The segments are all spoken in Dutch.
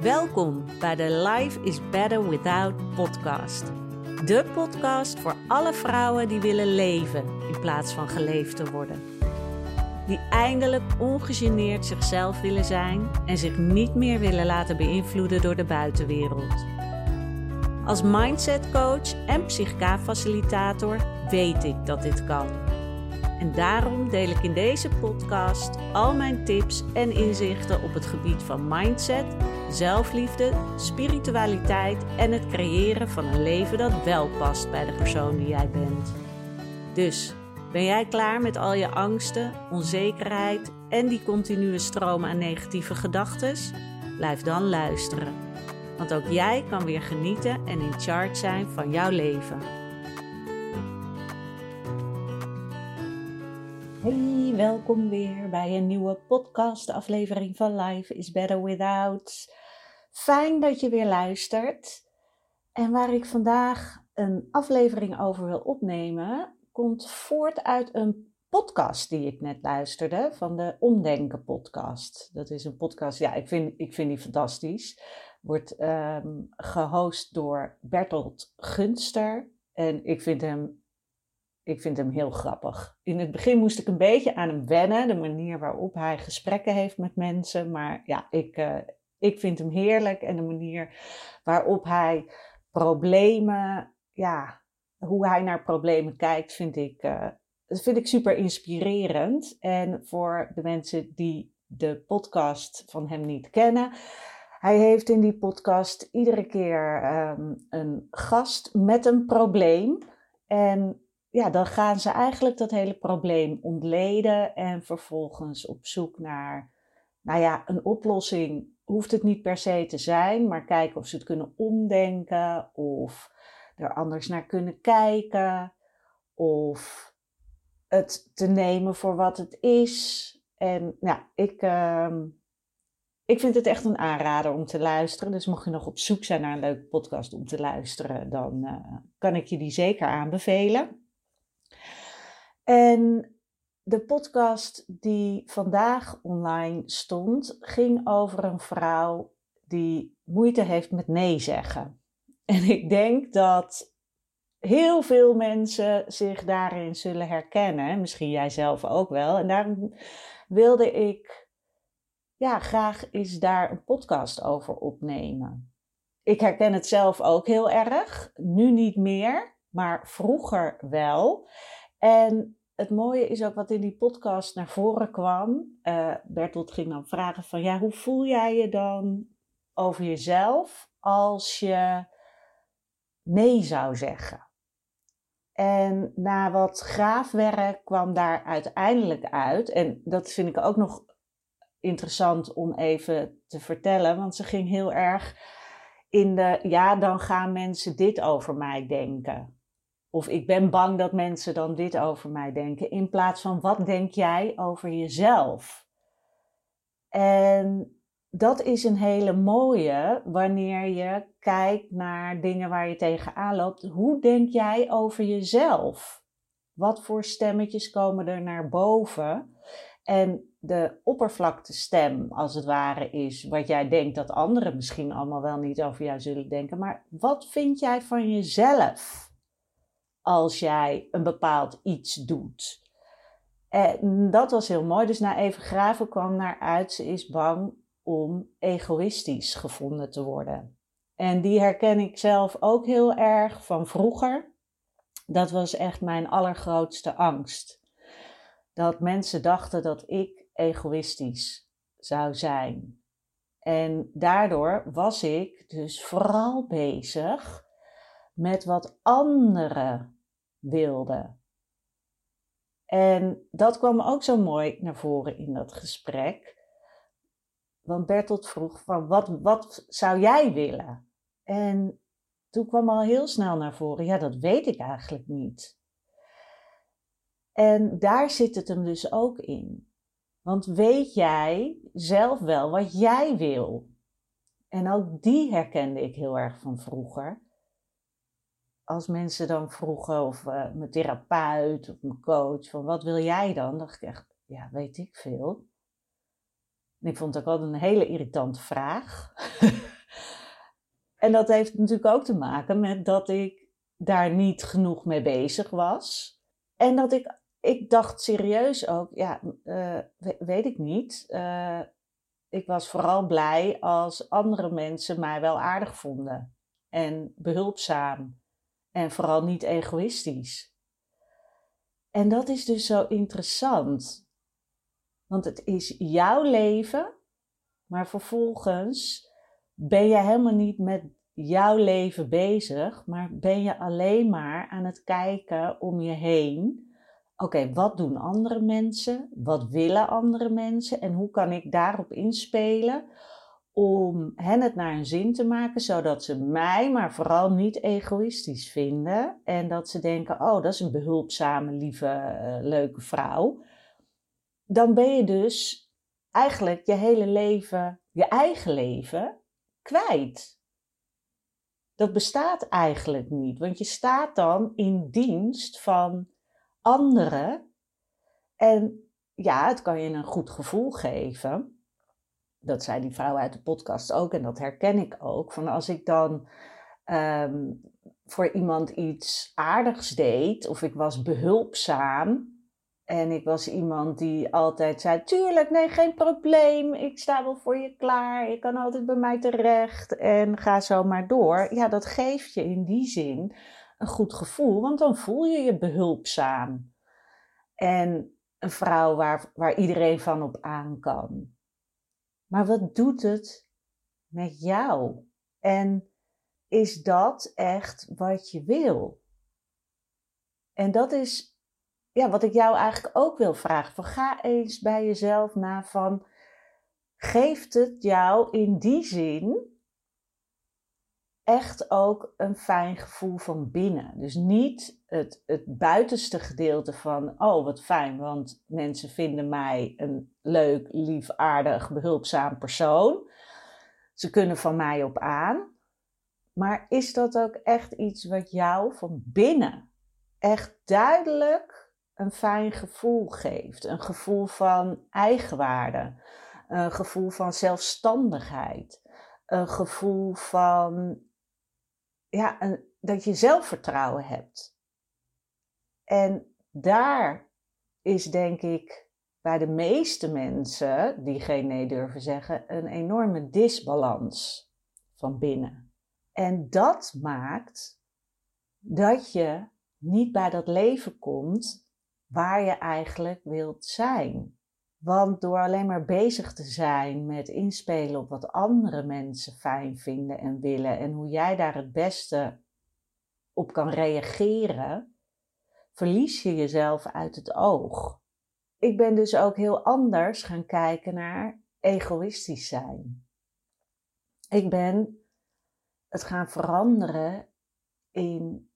Welkom bij de Life is Better Without podcast. De podcast voor alle vrouwen die willen leven in plaats van geleefd te worden. Die eindelijk ongegeneerd zichzelf willen zijn en zich niet meer willen laten beïnvloeden door de buitenwereld. Als mindset coach en psychica-facilitator weet ik dat dit kan. En daarom deel ik in deze podcast al mijn tips en inzichten op het gebied van mindset, zelfliefde, spiritualiteit en het creëren van een leven dat wel past bij de persoon die jij bent. Dus ben jij klaar met al je angsten, onzekerheid en die continue stroom aan negatieve gedachten? Blijf dan luisteren. Want ook jij kan weer genieten en in charge zijn van jouw leven. Hey, welkom weer bij een nieuwe podcast aflevering van Life is Better Without. Fijn dat je weer luistert. En waar ik vandaag een aflevering over wil opnemen, komt voort uit een podcast die ik net luisterde van de Omdenken podcast. Dat is een podcast, ja, ik vind, ik vind die fantastisch. Wordt um, gehost door Bertolt Gunster. En ik vind hem ik vind hem heel grappig. In het begin moest ik een beetje aan hem wennen, de manier waarop hij gesprekken heeft met mensen. Maar ja, ik, uh, ik vind hem heerlijk en de manier waarop hij problemen, ja, hoe hij naar problemen kijkt, vind ik, uh, vind ik super inspirerend. En voor de mensen die de podcast van hem niet kennen. Hij heeft in die podcast iedere keer um, een gast met een probleem. En ja, dan gaan ze eigenlijk dat hele probleem ontleden en vervolgens op zoek naar, nou ja, een oplossing. Hoeft het niet per se te zijn, maar kijken of ze het kunnen omdenken of er anders naar kunnen kijken of het te nemen voor wat het is. En nou, ik, uh, ik vind het echt een aanrader om te luisteren. Dus mocht je nog op zoek zijn naar een leuke podcast om te luisteren, dan uh, kan ik je die zeker aanbevelen. En de podcast die vandaag online stond, ging over een vrouw die moeite heeft met nee zeggen. En ik denk dat heel veel mensen zich daarin zullen herkennen. Misschien jij zelf ook wel. En daarom wilde ik ja, graag eens daar een podcast over opnemen. Ik herken het zelf ook heel erg. Nu niet meer, maar vroeger wel. En het mooie is ook wat in die podcast naar voren kwam. Uh, Bertolt ging dan vragen van, ja, hoe voel jij je dan over jezelf als je nee zou zeggen? En na wat graafwerk kwam daar uiteindelijk uit, en dat vind ik ook nog interessant om even te vertellen, want ze ging heel erg in de, ja, dan gaan mensen dit over mij denken. Of ik ben bang dat mensen dan dit over mij denken. In plaats van wat denk jij over jezelf? En dat is een hele mooie wanneer je kijkt naar dingen waar je tegenaan loopt. Hoe denk jij over jezelf? Wat voor stemmetjes komen er naar boven? En de oppervlaktestem, als het ware, is wat jij denkt dat anderen misschien allemaal wel niet over jou zullen denken. Maar wat vind jij van jezelf? Als jij een bepaald iets doet. En dat was heel mooi. Dus na even graven kwam naar uit, ze is bang om egoïstisch gevonden te worden. En die herken ik zelf ook heel erg van vroeger. Dat was echt mijn allergrootste angst. Dat mensen dachten dat ik egoïstisch zou zijn. En daardoor was ik dus vooral bezig met wat anderen wilden. En dat kwam ook zo mooi naar voren in dat gesprek. Want Bertolt vroeg van wat, wat zou jij willen? En toen kwam al heel snel naar voren, ja dat weet ik eigenlijk niet. En daar zit het hem dus ook in. Want weet jij zelf wel wat jij wil? En ook die herkende ik heel erg van vroeger als mensen dan vroegen, of uh, mijn therapeut of mijn coach, van wat wil jij dan? dacht ik echt, ja, weet ik veel. En ik vond het ook altijd een hele irritante vraag. en dat heeft natuurlijk ook te maken met dat ik daar niet genoeg mee bezig was. En dat ik, ik dacht serieus ook, ja, uh, weet ik niet. Uh, ik was vooral blij als andere mensen mij wel aardig vonden. En behulpzaam. En vooral niet egoïstisch. En dat is dus zo interessant. Want het is jouw leven, maar vervolgens ben je helemaal niet met jouw leven bezig, maar ben je alleen maar aan het kijken om je heen. Oké, wat doen andere mensen? Wat willen andere mensen? En hoe kan ik daarop inspelen om hen het naar hun zin te maken, zodat ze mij, maar vooral niet egoïstisch vinden. En dat ze denken, oh, dat is een behulpzame, lieve, uh, leuke vrouw. Dan ben je dus eigenlijk je hele leven, je eigen leven, kwijt. Dat bestaat eigenlijk niet, want je staat dan in dienst van anderen. En ja, het kan je een goed gevoel geven. Dat zei die vrouw uit de podcast ook en dat herken ik ook. Van als ik dan ehm, voor iemand iets aardigs deed of ik was behulpzaam, en ik was iemand die altijd zei: Tuurlijk, nee, geen probleem. Ik sta wel voor je klaar. Je kan altijd bij mij terecht. En ga zo maar door. Ja, dat geeft je in die zin een goed gevoel, want dan voel je je behulpzaam. En een vrouw waar, waar iedereen van op aan kan. Maar wat doet het met jou? En is dat echt wat je wil? En dat is ja, wat ik jou eigenlijk ook wil vragen. Van ga eens bij jezelf na van, geeft het jou in die zin echt ook een fijn gevoel van binnen? Dus niet het, het buitenste gedeelte van, oh wat fijn, want mensen vinden mij een leuk, lief, aardig, behulpzaam persoon. Ze kunnen van mij op aan. Maar is dat ook echt iets wat jou van binnen echt duidelijk een fijn gevoel geeft. Een gevoel van eigenwaarde. Een gevoel van zelfstandigheid. Een gevoel van ja, dat je zelfvertrouwen hebt. En daar is denk ik bij de meeste mensen die geen nee durven zeggen, een enorme disbalans van binnen. En dat maakt dat je niet bij dat leven komt waar je eigenlijk wilt zijn. Want door alleen maar bezig te zijn met inspelen op wat andere mensen fijn vinden en willen en hoe jij daar het beste op kan reageren, verlies je jezelf uit het oog. Ik ben dus ook heel anders gaan kijken naar egoïstisch zijn. Ik ben het gaan veranderen in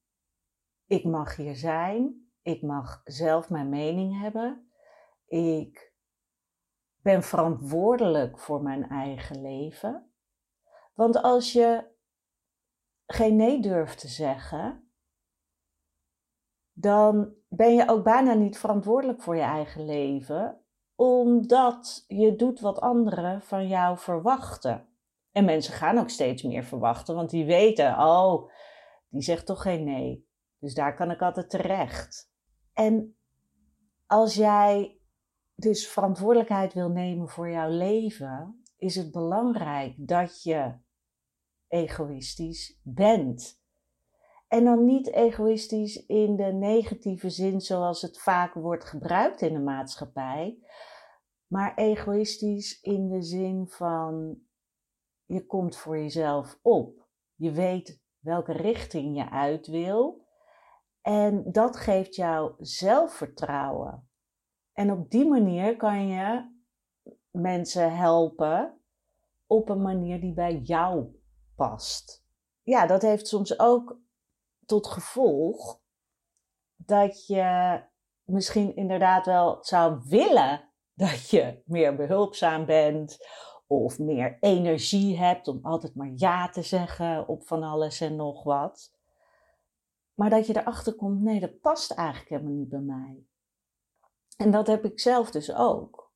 ik mag hier zijn, ik mag zelf mijn mening hebben. Ik ben verantwoordelijk voor mijn eigen leven. Want als je geen nee durft te zeggen, dan ben je ook bijna niet verantwoordelijk voor je eigen leven, omdat je doet wat anderen van jou verwachten. En mensen gaan ook steeds meer verwachten, want die weten, oh, die zegt toch geen nee. Dus daar kan ik altijd terecht. En als jij dus verantwoordelijkheid wil nemen voor jouw leven, is het belangrijk dat je egoïstisch bent. En dan niet egoïstisch in de negatieve zin zoals het vaak wordt gebruikt in de maatschappij, maar egoïstisch in de zin van je komt voor jezelf op. Je weet welke richting je uit wil en dat geeft jou zelfvertrouwen. En op die manier kan je mensen helpen op een manier die bij jou past. Ja, dat heeft soms ook tot gevolg dat je misschien inderdaad wel zou willen dat je meer behulpzaam bent of meer energie hebt om altijd maar ja te zeggen op van alles en nog wat. Maar dat je erachter komt, nee, dat past eigenlijk helemaal niet bij mij. En dat heb ik zelf dus ook.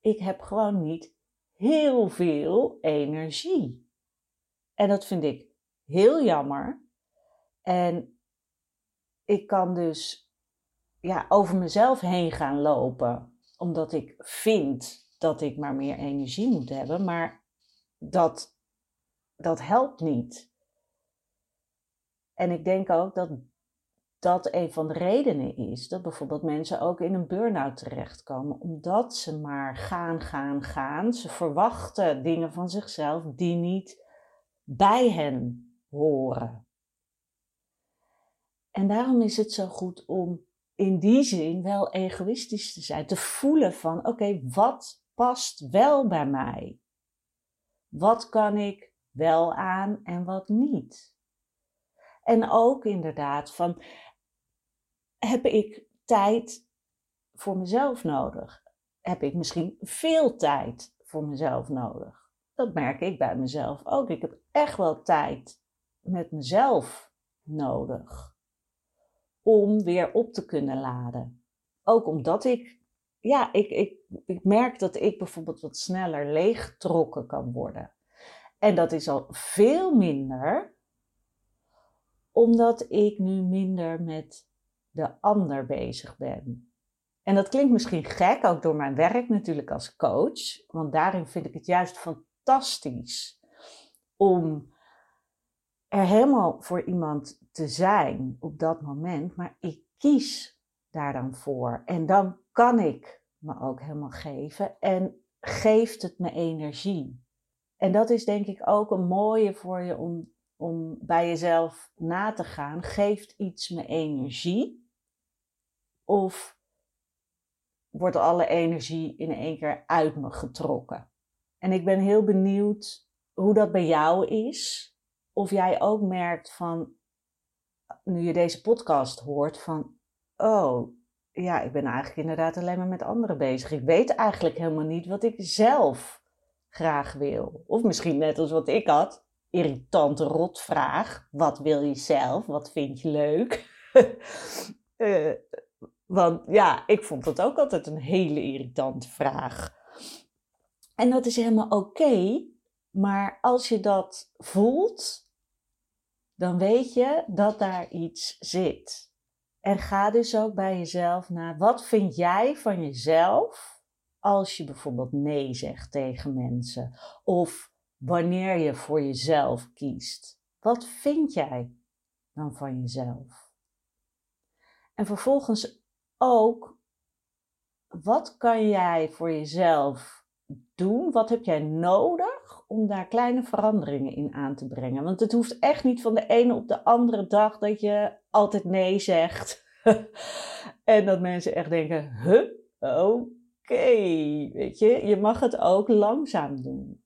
Ik heb gewoon niet heel veel energie. En dat vind ik heel jammer. En ik kan dus ja, over mezelf heen gaan lopen, omdat ik vind dat ik maar meer energie moet hebben. Maar dat, dat helpt niet. En ik denk ook dat dat een van de redenen is dat bijvoorbeeld mensen ook in een burn-out terechtkomen, omdat ze maar gaan, gaan, gaan. Ze verwachten dingen van zichzelf die niet bij hen horen. En daarom is het zo goed om in die zin wel egoïstisch te zijn, te voelen van oké, wat past wel bij mij? Wat kan ik wel aan en wat niet? En ook inderdaad van, heb ik tijd voor mezelf nodig? Heb ik misschien veel tijd voor mezelf nodig? Dat merk ik bij mezelf ook. Ik heb echt wel tijd met mezelf nodig om weer op te kunnen laden. Ook omdat ik, ja, ik, ik, ik merk dat ik bijvoorbeeld wat sneller leeggetrokken kan worden. En dat is al veel minder omdat ik nu minder met de ander bezig ben. En dat klinkt misschien gek, ook door mijn werk natuurlijk als coach, want daarin vind ik het juist fantastisch om er helemaal voor iemand te zijn op dat moment, maar ik kies daar dan voor. En dan kan ik me ook helemaal geven en geeft het me energie. En dat is denk ik ook een mooie voor je om om bij jezelf na te gaan, geeft iets me energie? Of wordt alle energie in één keer uit me getrokken? En ik ben heel benieuwd hoe dat bij jou is. Of jij ook merkt van, nu je deze podcast hoort, van, oh, ja, ik ben eigenlijk inderdaad alleen maar met anderen bezig. Ik weet eigenlijk helemaal niet wat ik zelf graag wil. Of misschien net als wat ik had, irritante rotvraag. Wat wil je zelf? Wat vind je leuk? uh, want ja, ik vond dat ook altijd een hele irritante vraag. En dat is helemaal oké, maar als je dat voelt, dan weet je dat daar iets zit. En ga dus ook bij jezelf naar wat vind jij van jezelf als je bijvoorbeeld nee zegt tegen mensen of wanneer je voor jezelf kiest. Wat vind jij dan van jezelf? En vervolgens ook, wat kan jij voor jezelf doen? Wat heb jij nodig om daar kleine veranderingen in aan te brengen? Want het hoeft echt niet van de ene op de andere dag dat je altijd nee zegt. en dat mensen echt denken, huh, oké, weet je, je mag het ook langzaam doen.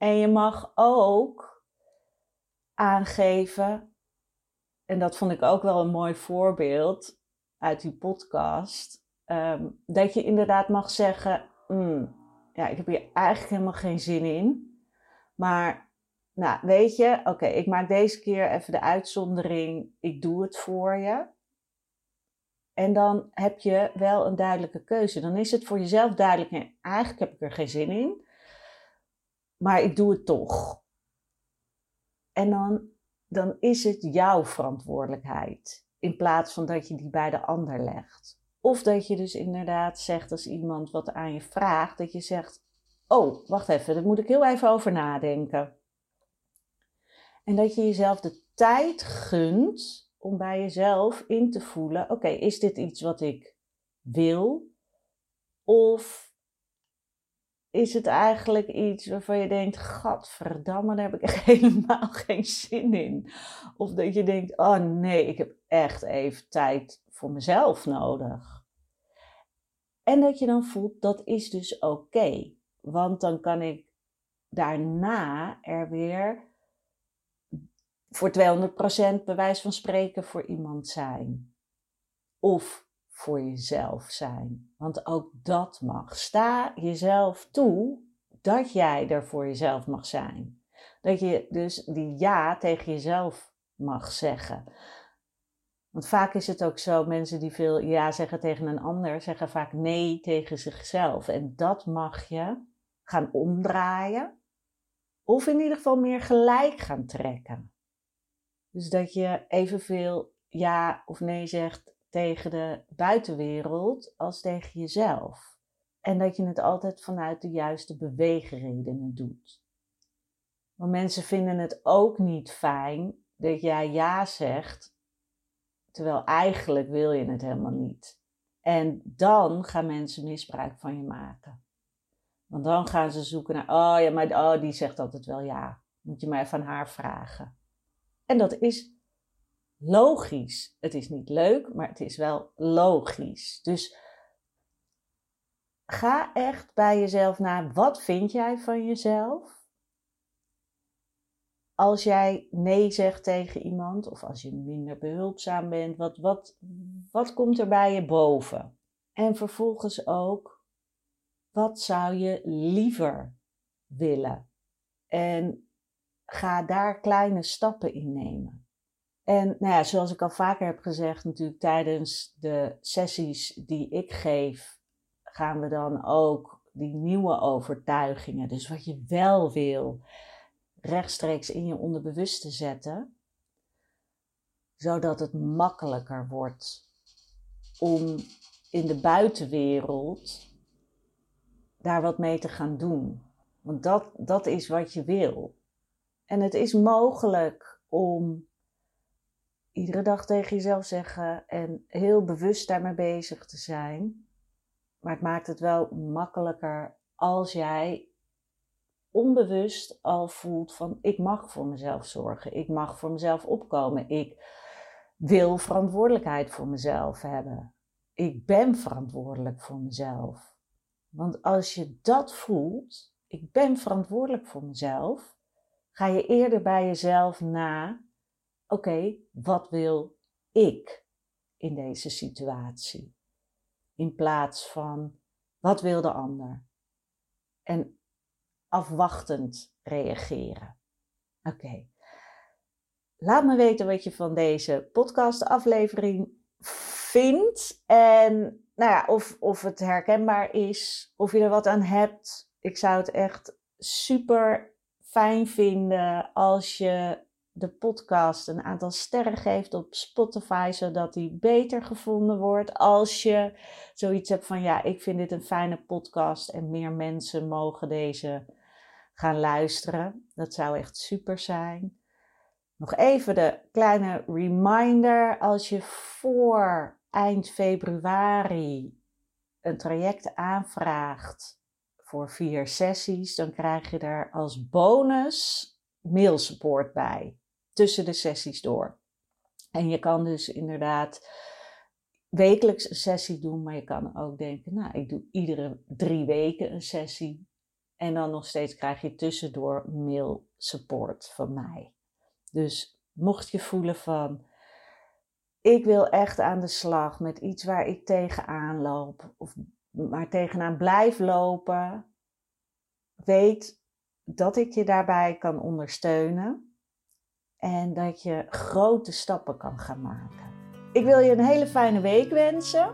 En je mag ook aangeven, en dat vond ik ook wel een mooi voorbeeld uit die podcast, ehm, dat je inderdaad mag zeggen, mm, ja, ik heb hier eigenlijk helemaal geen zin in, maar nou, weet je, oké, ik maak deze keer even de uitzondering, ik doe het voor je. En dan heb je wel een duidelijke keuze. Dan is het voor jezelf duidelijk, eigenlijk heb ik er geen zin in maar ik doe het toch. En dan, dan is het jouw verantwoordelijkheid. In plaats van dat je die bij de ander legt. Of dat je dus inderdaad zegt als iemand wat aan je vraagt, dat je zegt: Oh, wacht even, daar moet ik heel even over nadenken. En dat je jezelf de tijd gunt om bij jezelf in te voelen: Oké, is dit iets wat ik wil? Of is het eigenlijk iets waarvan je denkt: Gadverdamme, daar heb ik helemaal geen zin in. Of dat je denkt: Oh nee, ik heb echt even tijd voor mezelf nodig. En dat je dan voelt: dat is dus oké. want dan kan ik daarna er weer voor 200% bewijs van spreken voor iemand zijn. Of voor jezelf zijn. Want ook dat mag. Sta jezelf toe dat jij er voor jezelf mag zijn. Dat je dus die ja tegen jezelf mag zeggen. Want vaak is het ook zo, mensen die veel ja zeggen tegen een ander, zeggen vaak nee tegen zichzelf. En dat mag je gaan omdraaien. Of in ieder geval meer gelijk gaan trekken. Dus dat je evenveel ja of nee zegt tegen de buitenwereld als tegen jezelf. En dat je het altijd vanuit de juiste beweegredenen doet. Want mensen vinden het ook niet fijn dat jij ja zegt, terwijl eigenlijk wil je het helemaal niet. En dan gaan mensen misbruik van je maken. Want dan gaan ze zoeken naar, oh ja, maar oh, die zegt altijd wel ja. Moet je maar even aan haar vragen. En dat is logisch. Het is niet leuk, maar het is wel logisch. Dus ga echt bij jezelf naar, wat vind jij van jezelf? Als jij nee zegt tegen iemand, of als je minder behulpzaam bent, wat, wat, wat komt er bij je boven? En vervolgens ook, wat zou je liever willen? En ga daar kleine stappen in nemen. En nou ja, zoals ik al vaker heb gezegd, natuurlijk tijdens de sessies die ik geef, gaan we dan ook die nieuwe overtuigingen, dus wat je wel wil, rechtstreeks in je onderbewuste zetten, zodat het makkelijker wordt om in de buitenwereld daar wat mee te gaan doen. Want dat, dat is wat je wil. En het is mogelijk om iedere dag tegen jezelf zeggen en heel bewust daarmee bezig te zijn. Maar het maakt het wel makkelijker als jij onbewust al voelt van ik mag voor mezelf zorgen, ik mag voor mezelf opkomen, ik wil verantwoordelijkheid voor mezelf hebben. Ik ben verantwoordelijk voor mezelf. Want als je dat voelt, ik ben verantwoordelijk voor mezelf, ga je eerder bij jezelf na, oké, wat wil ik in deze situatie? In plaats van, wat wil de ander? En afwachtend reageren. Oké. Laat me weten wat je van deze podcastaflevering vindt. En nou ja, of, of het herkenbaar is, of je er wat aan hebt. Ik zou het echt super fijn vinden als je de podcast een aantal sterren geeft op Spotify, zodat die beter gevonden wordt. Als je zoiets hebt van ja, ik vind dit een fijne podcast en meer mensen mogen deze gaan luisteren. Dat zou echt super zijn. Nog even de kleine reminder. Als je voor eind februari een traject aanvraagt voor vier sessies, dan krijg je daar als bonus mailsupport bij. Tussen de sessies door. En je kan dus inderdaad wekelijks een sessie doen, maar je kan ook denken, nou, ik doe iedere drie weken een sessie. En dan nog steeds krijg je tussendoor mail support van mij. Dus mocht je voelen van, ik wil echt aan de slag met iets waar ik tegenaan loop, of maar tegenaan blijf lopen, weet dat ik je daarbij kan ondersteunen en dat je grote stappen kan gaan maken. Ik wil je een hele fijne week wensen,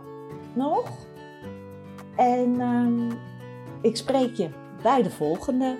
nog. En um, ik spreek je bij de volgende.